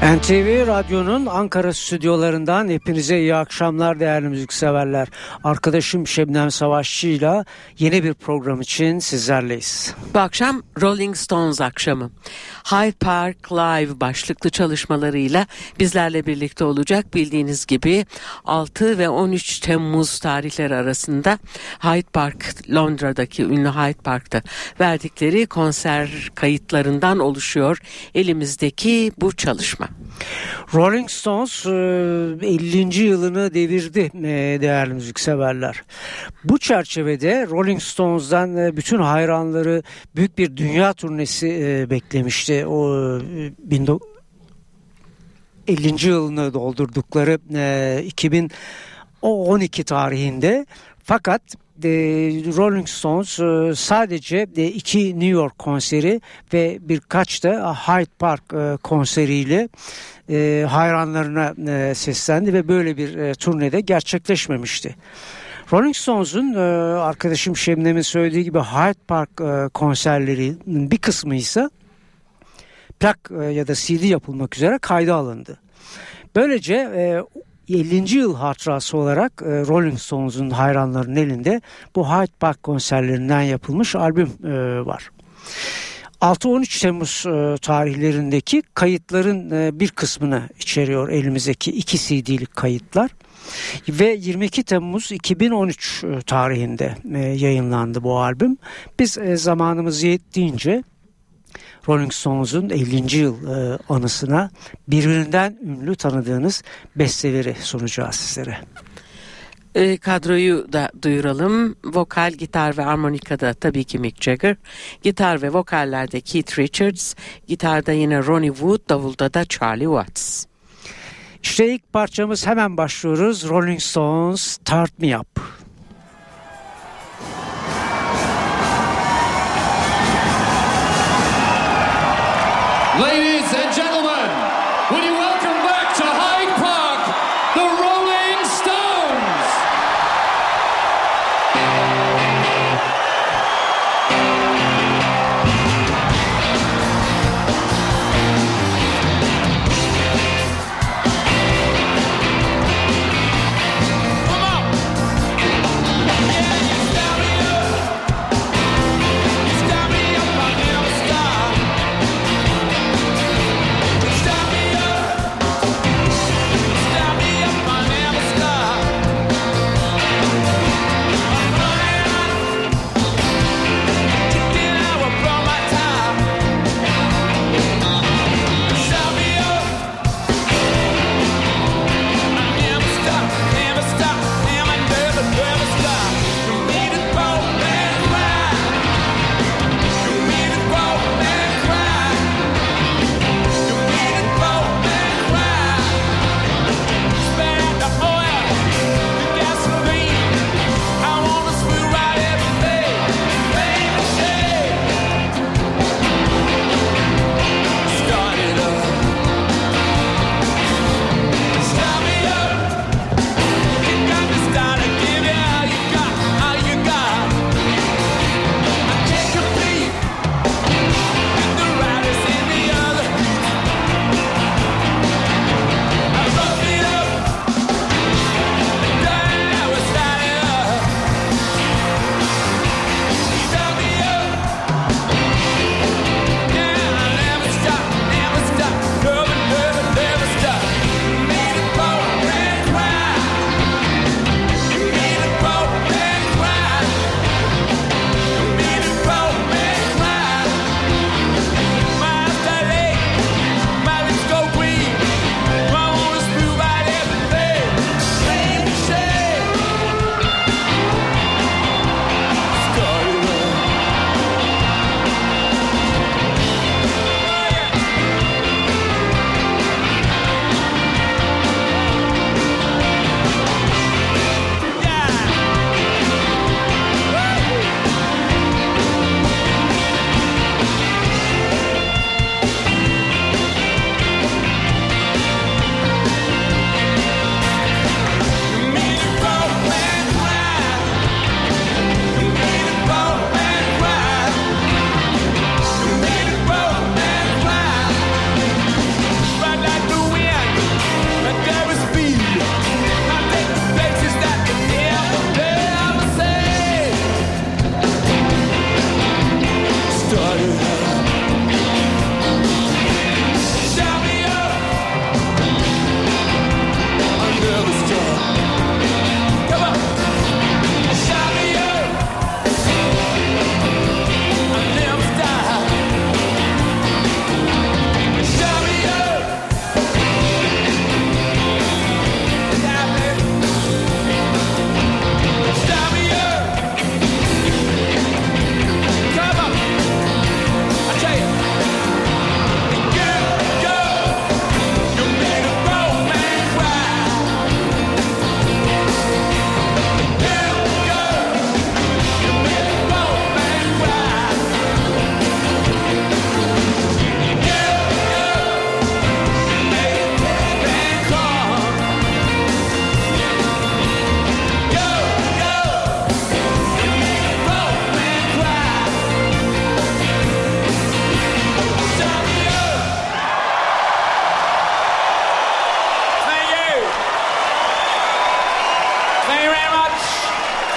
NTV Radyo'nun Ankara stüdyolarından hepinize iyi akşamlar değerli müzikseverler. Arkadaşım Şebnem Savaşçı ile yeni bir program için sizlerleyiz. Bu akşam Rolling Stones akşamı. Hyde Park Live başlıklı çalışmalarıyla bizlerle birlikte olacak. Bildiğiniz gibi 6 ve 13 Temmuz tarihleri arasında Hyde Park, Londra'daki ünlü Hyde Park'ta verdikleri konser kayıtlarından oluşuyor elimizdeki bu çalışma. Rolling Stones 50. yılını devirdi değerli müzikseverler. Bu çerçevede Rolling Stones'dan bütün hayranları büyük bir dünya turnesi beklemişti. O 50. yılını doldurdukları 2012 tarihinde fakat Rolling Stones sadece iki New York konseri ve birkaç da Hyde Park konseriyle hayranlarına seslendi ve böyle bir turnede gerçekleşmemişti. Rolling Stones'un arkadaşım Şemnem'in söylediği gibi Hyde Park konserlerinin bir kısmı ise plak ya da CD yapılmak üzere kayda alındı. Böylece 50. yıl hatırası olarak e, Rolling Stones'un hayranlarının elinde bu Hyde Park konserlerinden yapılmış albüm e, var. 6-13 Temmuz e, tarihlerindeki kayıtların e, bir kısmını içeriyor elimizdeki iki CD'lik kayıtlar. Ve 22 Temmuz 2013 e, tarihinde e, yayınlandı bu albüm. Biz e, zamanımız yettiğince Rolling Stones'un 50. yıl e, anısına birbirinden ünlü tanıdığınız besteleri sunacağız sizlere. E, kadroyu da duyuralım. Vokal, gitar ve armonikada tabii ki Mick Jagger. Gitar ve vokallerde Keith Richards. Gitarda yine Ronnie Wood, davulda da Charlie Watts. İşte ilk parçamız hemen başlıyoruz. Rolling Stones Start Me Up.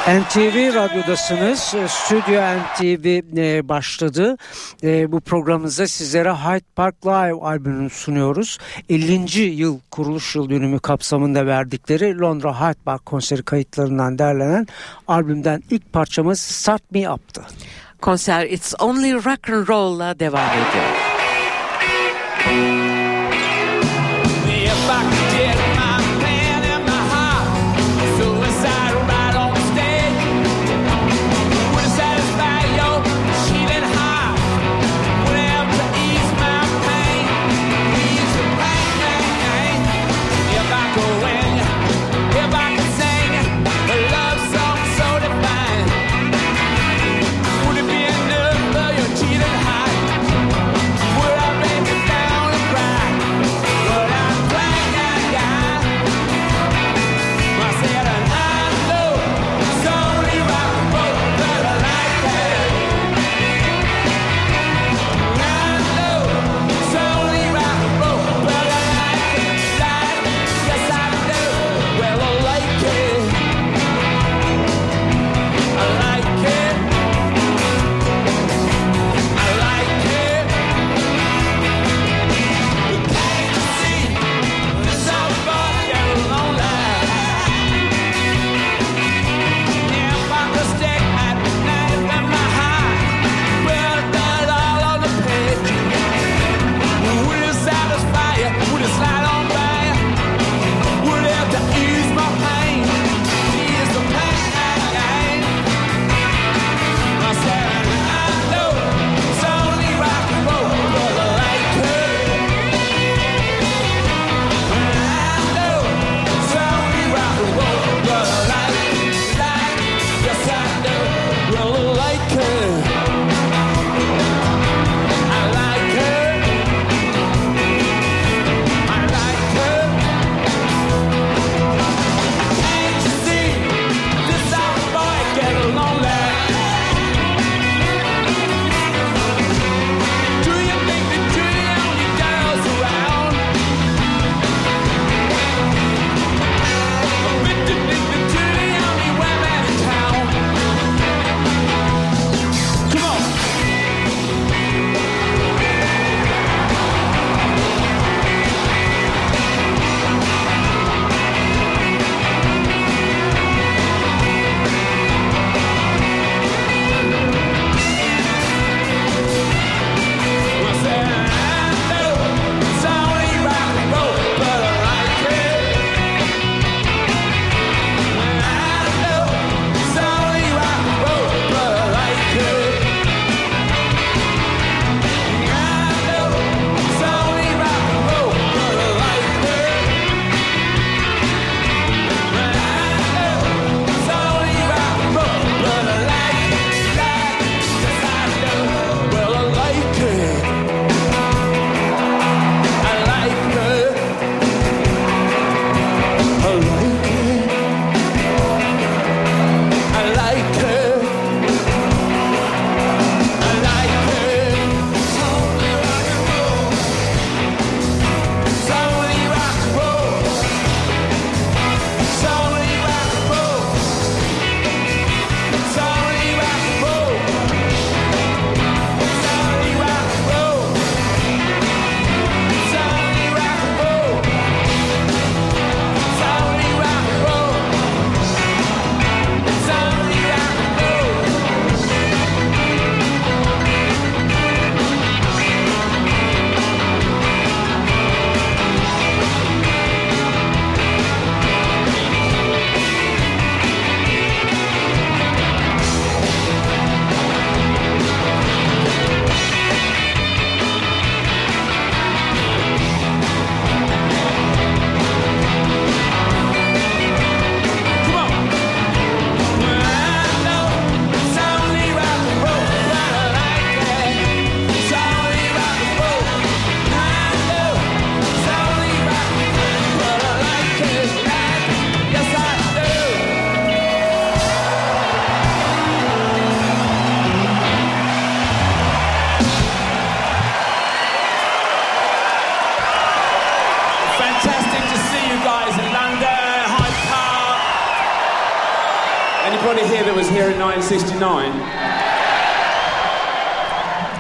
NTV Radyo'dasınız. Stüdyo NTV e, başladı. E, bu programımızda sizlere Hyde Park Live albümünü sunuyoruz. 50. yıl kuruluş yıl dönümü kapsamında verdikleri Londra Hyde Park konseri kayıtlarından derlenen albümden ilk parçamız Start Me Up'tı. Konser It's Only Rock and Roll'la devam ediyor.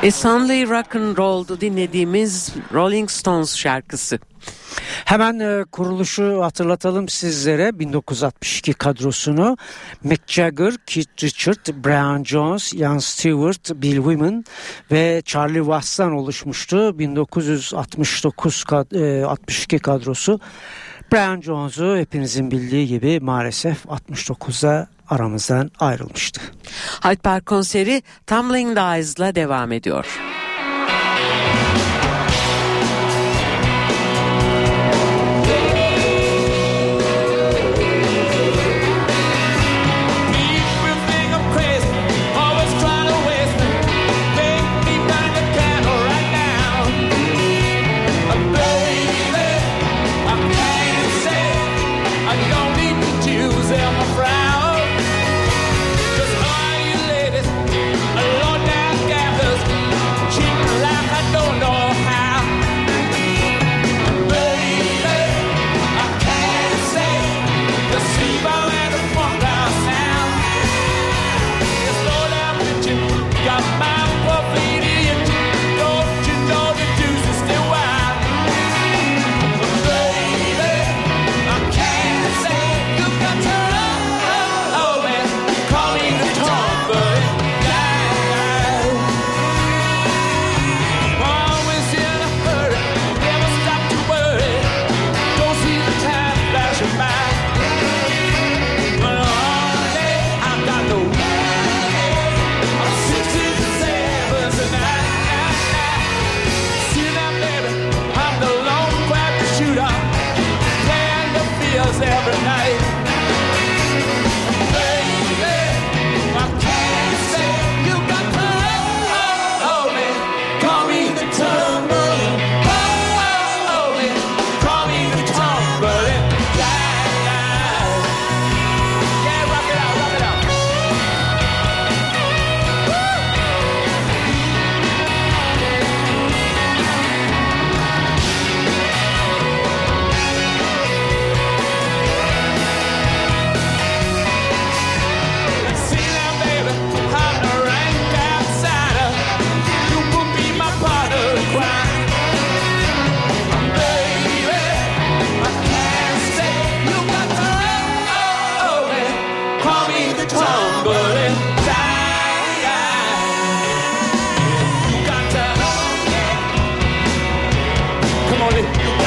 E, Sunday Rock and Roll'du dinlediğimiz Rolling Stones şarkısı. Hemen e, kuruluşu hatırlatalım sizlere 1962 kadrosunu Mick Jagger, Keith Richard, Brian Jones, Ian Stewart, Bill Wyman ve Charlie Watts'tan oluşmuştu 1969 kad e, 62 kadrosu. Brian Jones'u hepinizin bildiği gibi maalesef 69'da aramızdan ayrılmıştı. Hyde Park konseri Tumbling Eyes'la devam ediyor. come on in.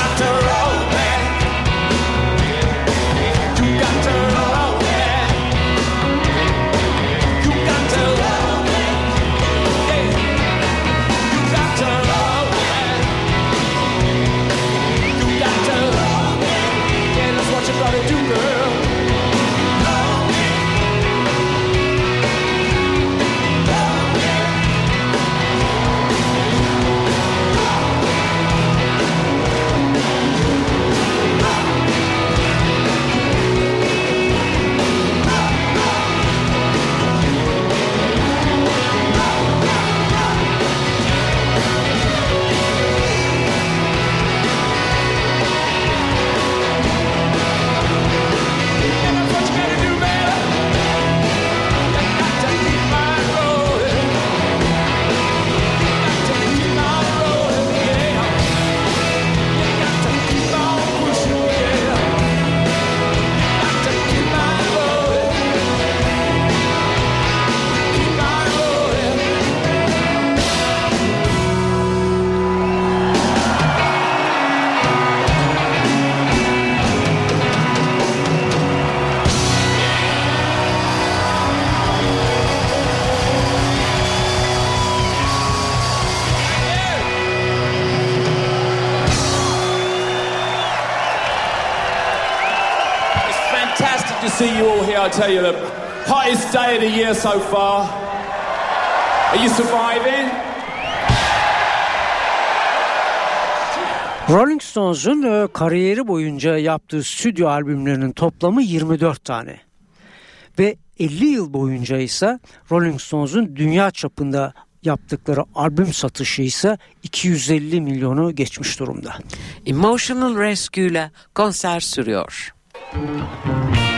I tell you, the hottest day of the year so far. Are you surviving? Rolling Stones'un e, kariyeri boyunca yaptığı stüdyo albümlerinin toplamı 24 tane. Ve 50 yıl boyunca ise Rolling Stones'un dünya çapında yaptıkları albüm satışı ise 250 milyonu geçmiş durumda. Emotional Rescue ile konser sürüyor. Müzik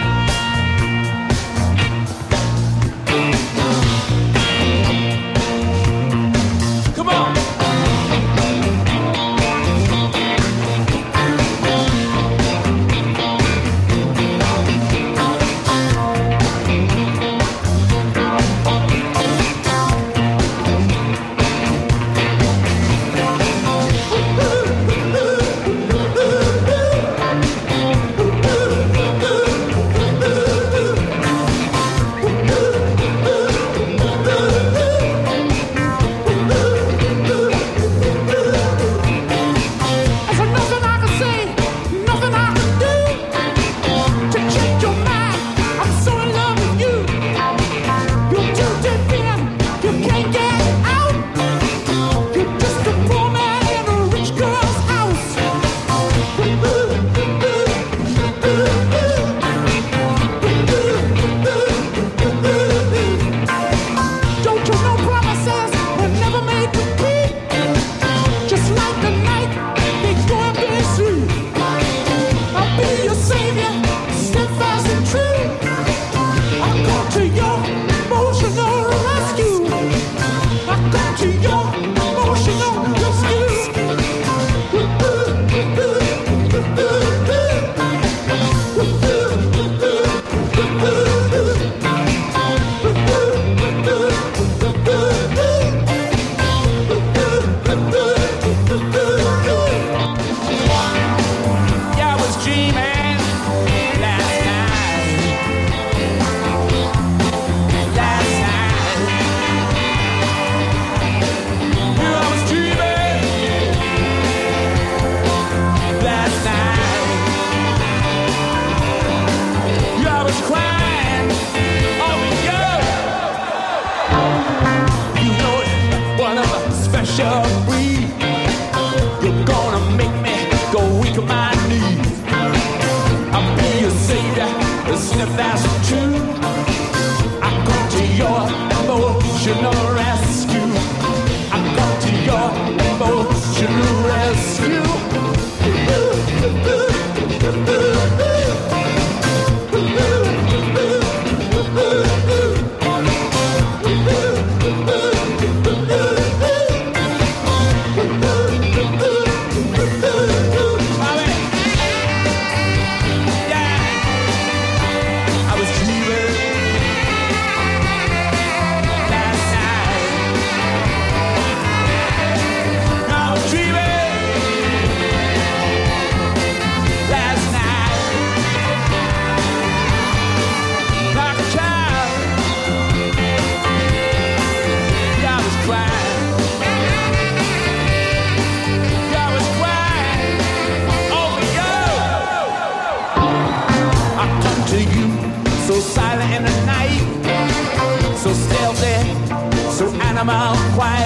somehow quiet.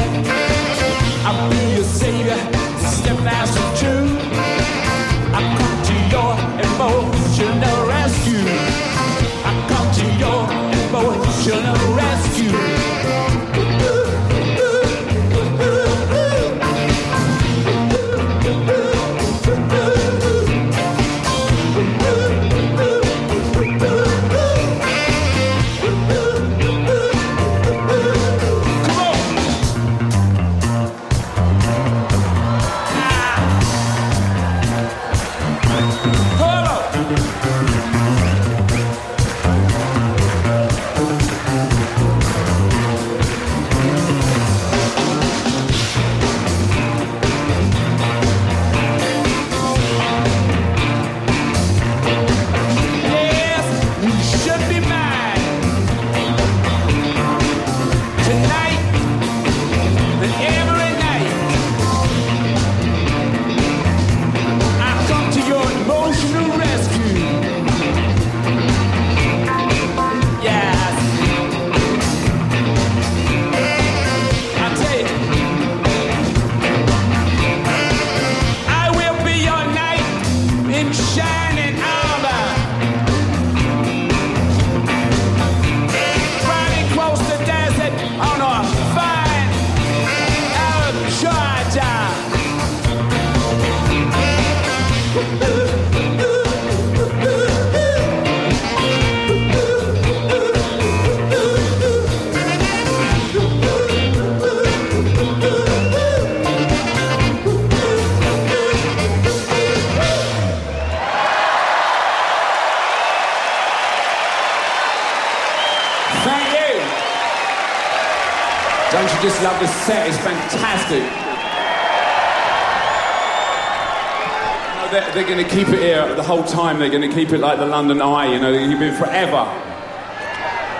They're, going to keep it here the whole time. They're going to keep it like the London Eye. You know, you've it forever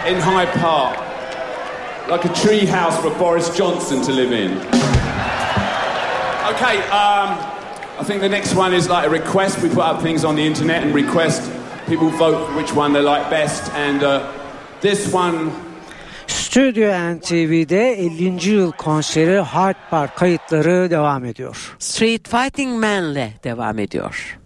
in Hyde Park, like a tree house for Boris Johnson to live in. Okay, um, I think the next one is like a request. We put up things on the internet and request people vote which one they like best. And uh, this one Stüdyo NTV'de 50. yıl konseri Hyde Park kayıtları devam ediyor. Street Fighting Man'le devam ediyor.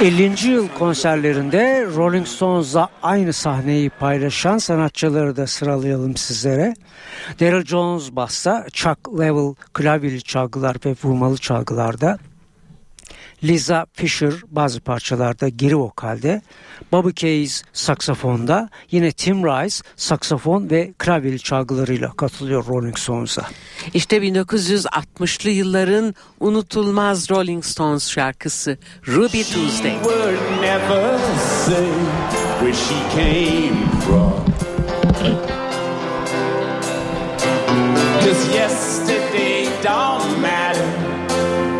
50. yıl konserlerinde Rolling Stones'la aynı sahneyi paylaşan sanatçıları da sıralayalım sizlere. Daryl Jones bassa, Chuck Level klavyeli çalgılar ve vurmalı çalgılarda, Liza Fisher bazı parçalarda geri vokalde, Bobby Case saksafonda, yine Tim Rice saksafon ve klavyeli çalgılarıyla katılıyor Rolling Stones'a. İşte 1960'lı yılların unutulmaz Rolling Stones şarkısı Ruby Tuesday. would never say where she came from. Cause yesterday don't matter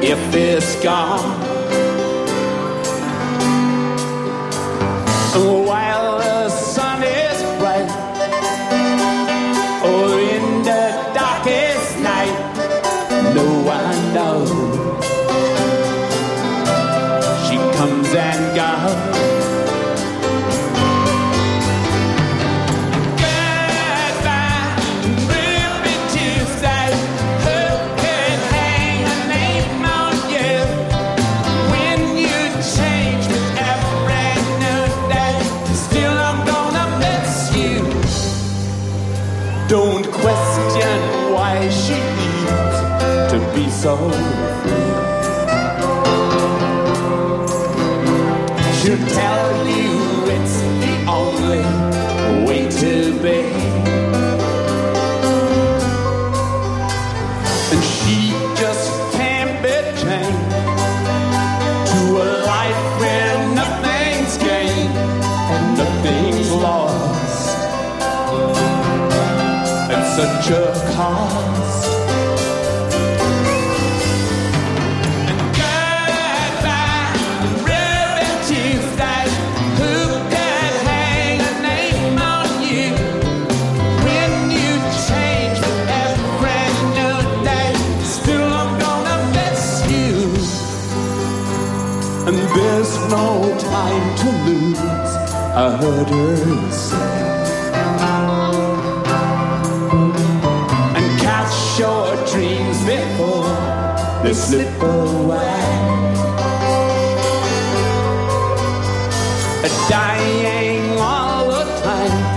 if it's gone. A while be so free. She'll tell you it's the only way to be. And she just can't be chained to a life where nothing's gained and nothing's lost. And such a cost. I heard her say. And catch your dreams before they slip away. A dying all the time.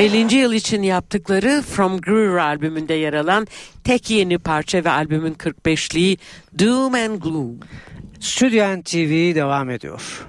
50. yıl için yaptıkları From Greer albümünde yer alan tek yeni parça ve albümün 45'liği Doom and Gloom. Stüdyo TV devam ediyor.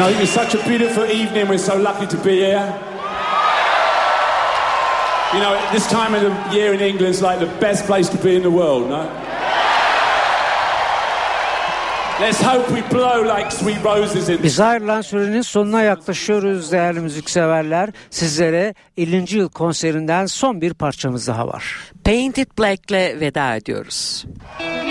know, it's such a beautiful evening. We're so lucky to be here. You know, this time of the year in England is like the best place to be in the world, no? Let's hope we blow like sweet roses in. Biz ayrılan sürenin sonuna yaklaşıyoruz değerli müzikseverler. Sizlere 50. yıl konserinden son bir parçamız daha var. Painted Black'le veda ediyoruz. Müzik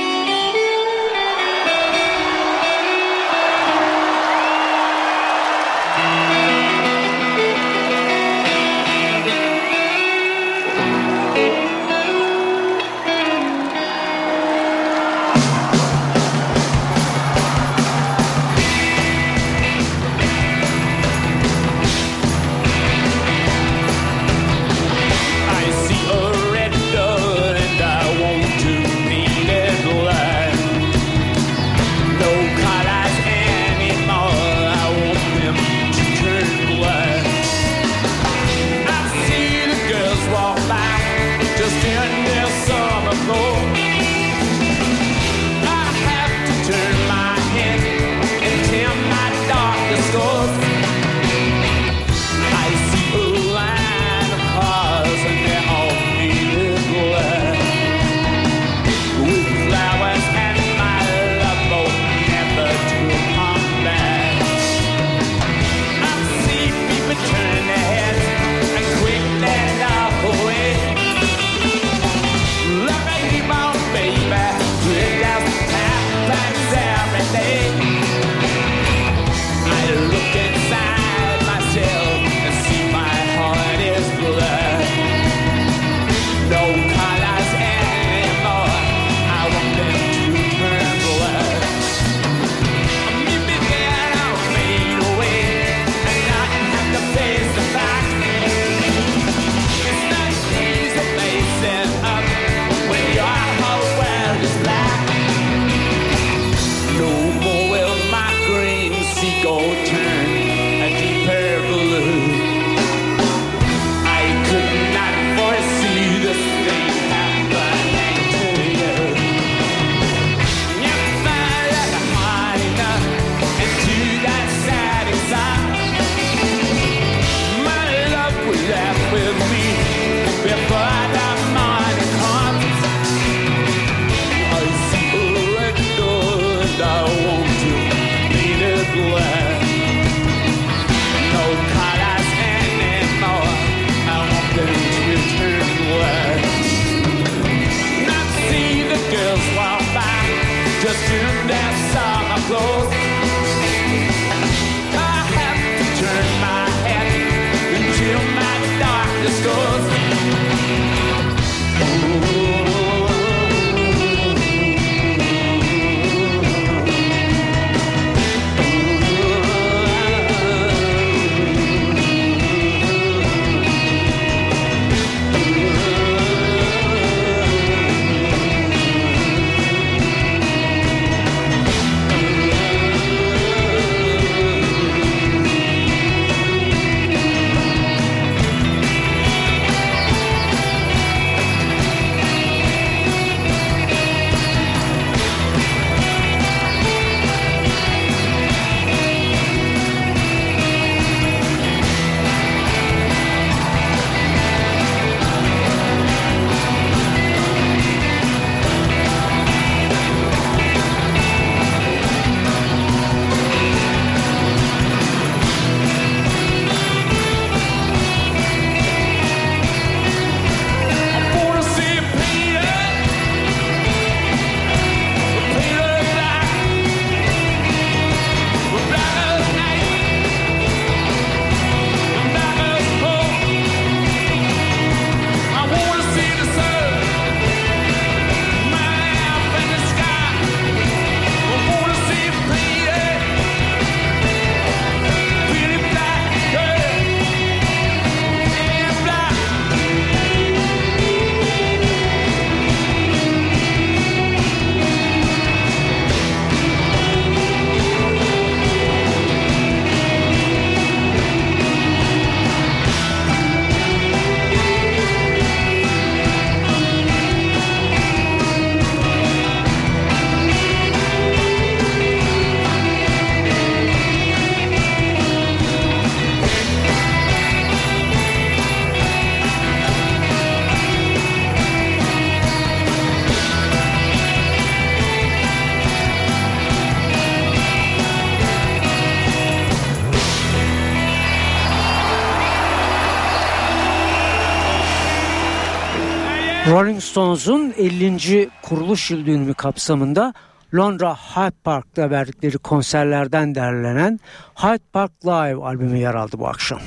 Rolling Stones'un 50. kuruluş yıl dönümü kapsamında Londra Hyde Park'ta verdikleri konserlerden derlenen Hyde Park Live albümü yer aldı bu akşam.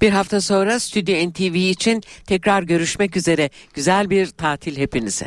Bir hafta sonra Stüdyo NTV için tekrar görüşmek üzere. Güzel bir tatil hepinize.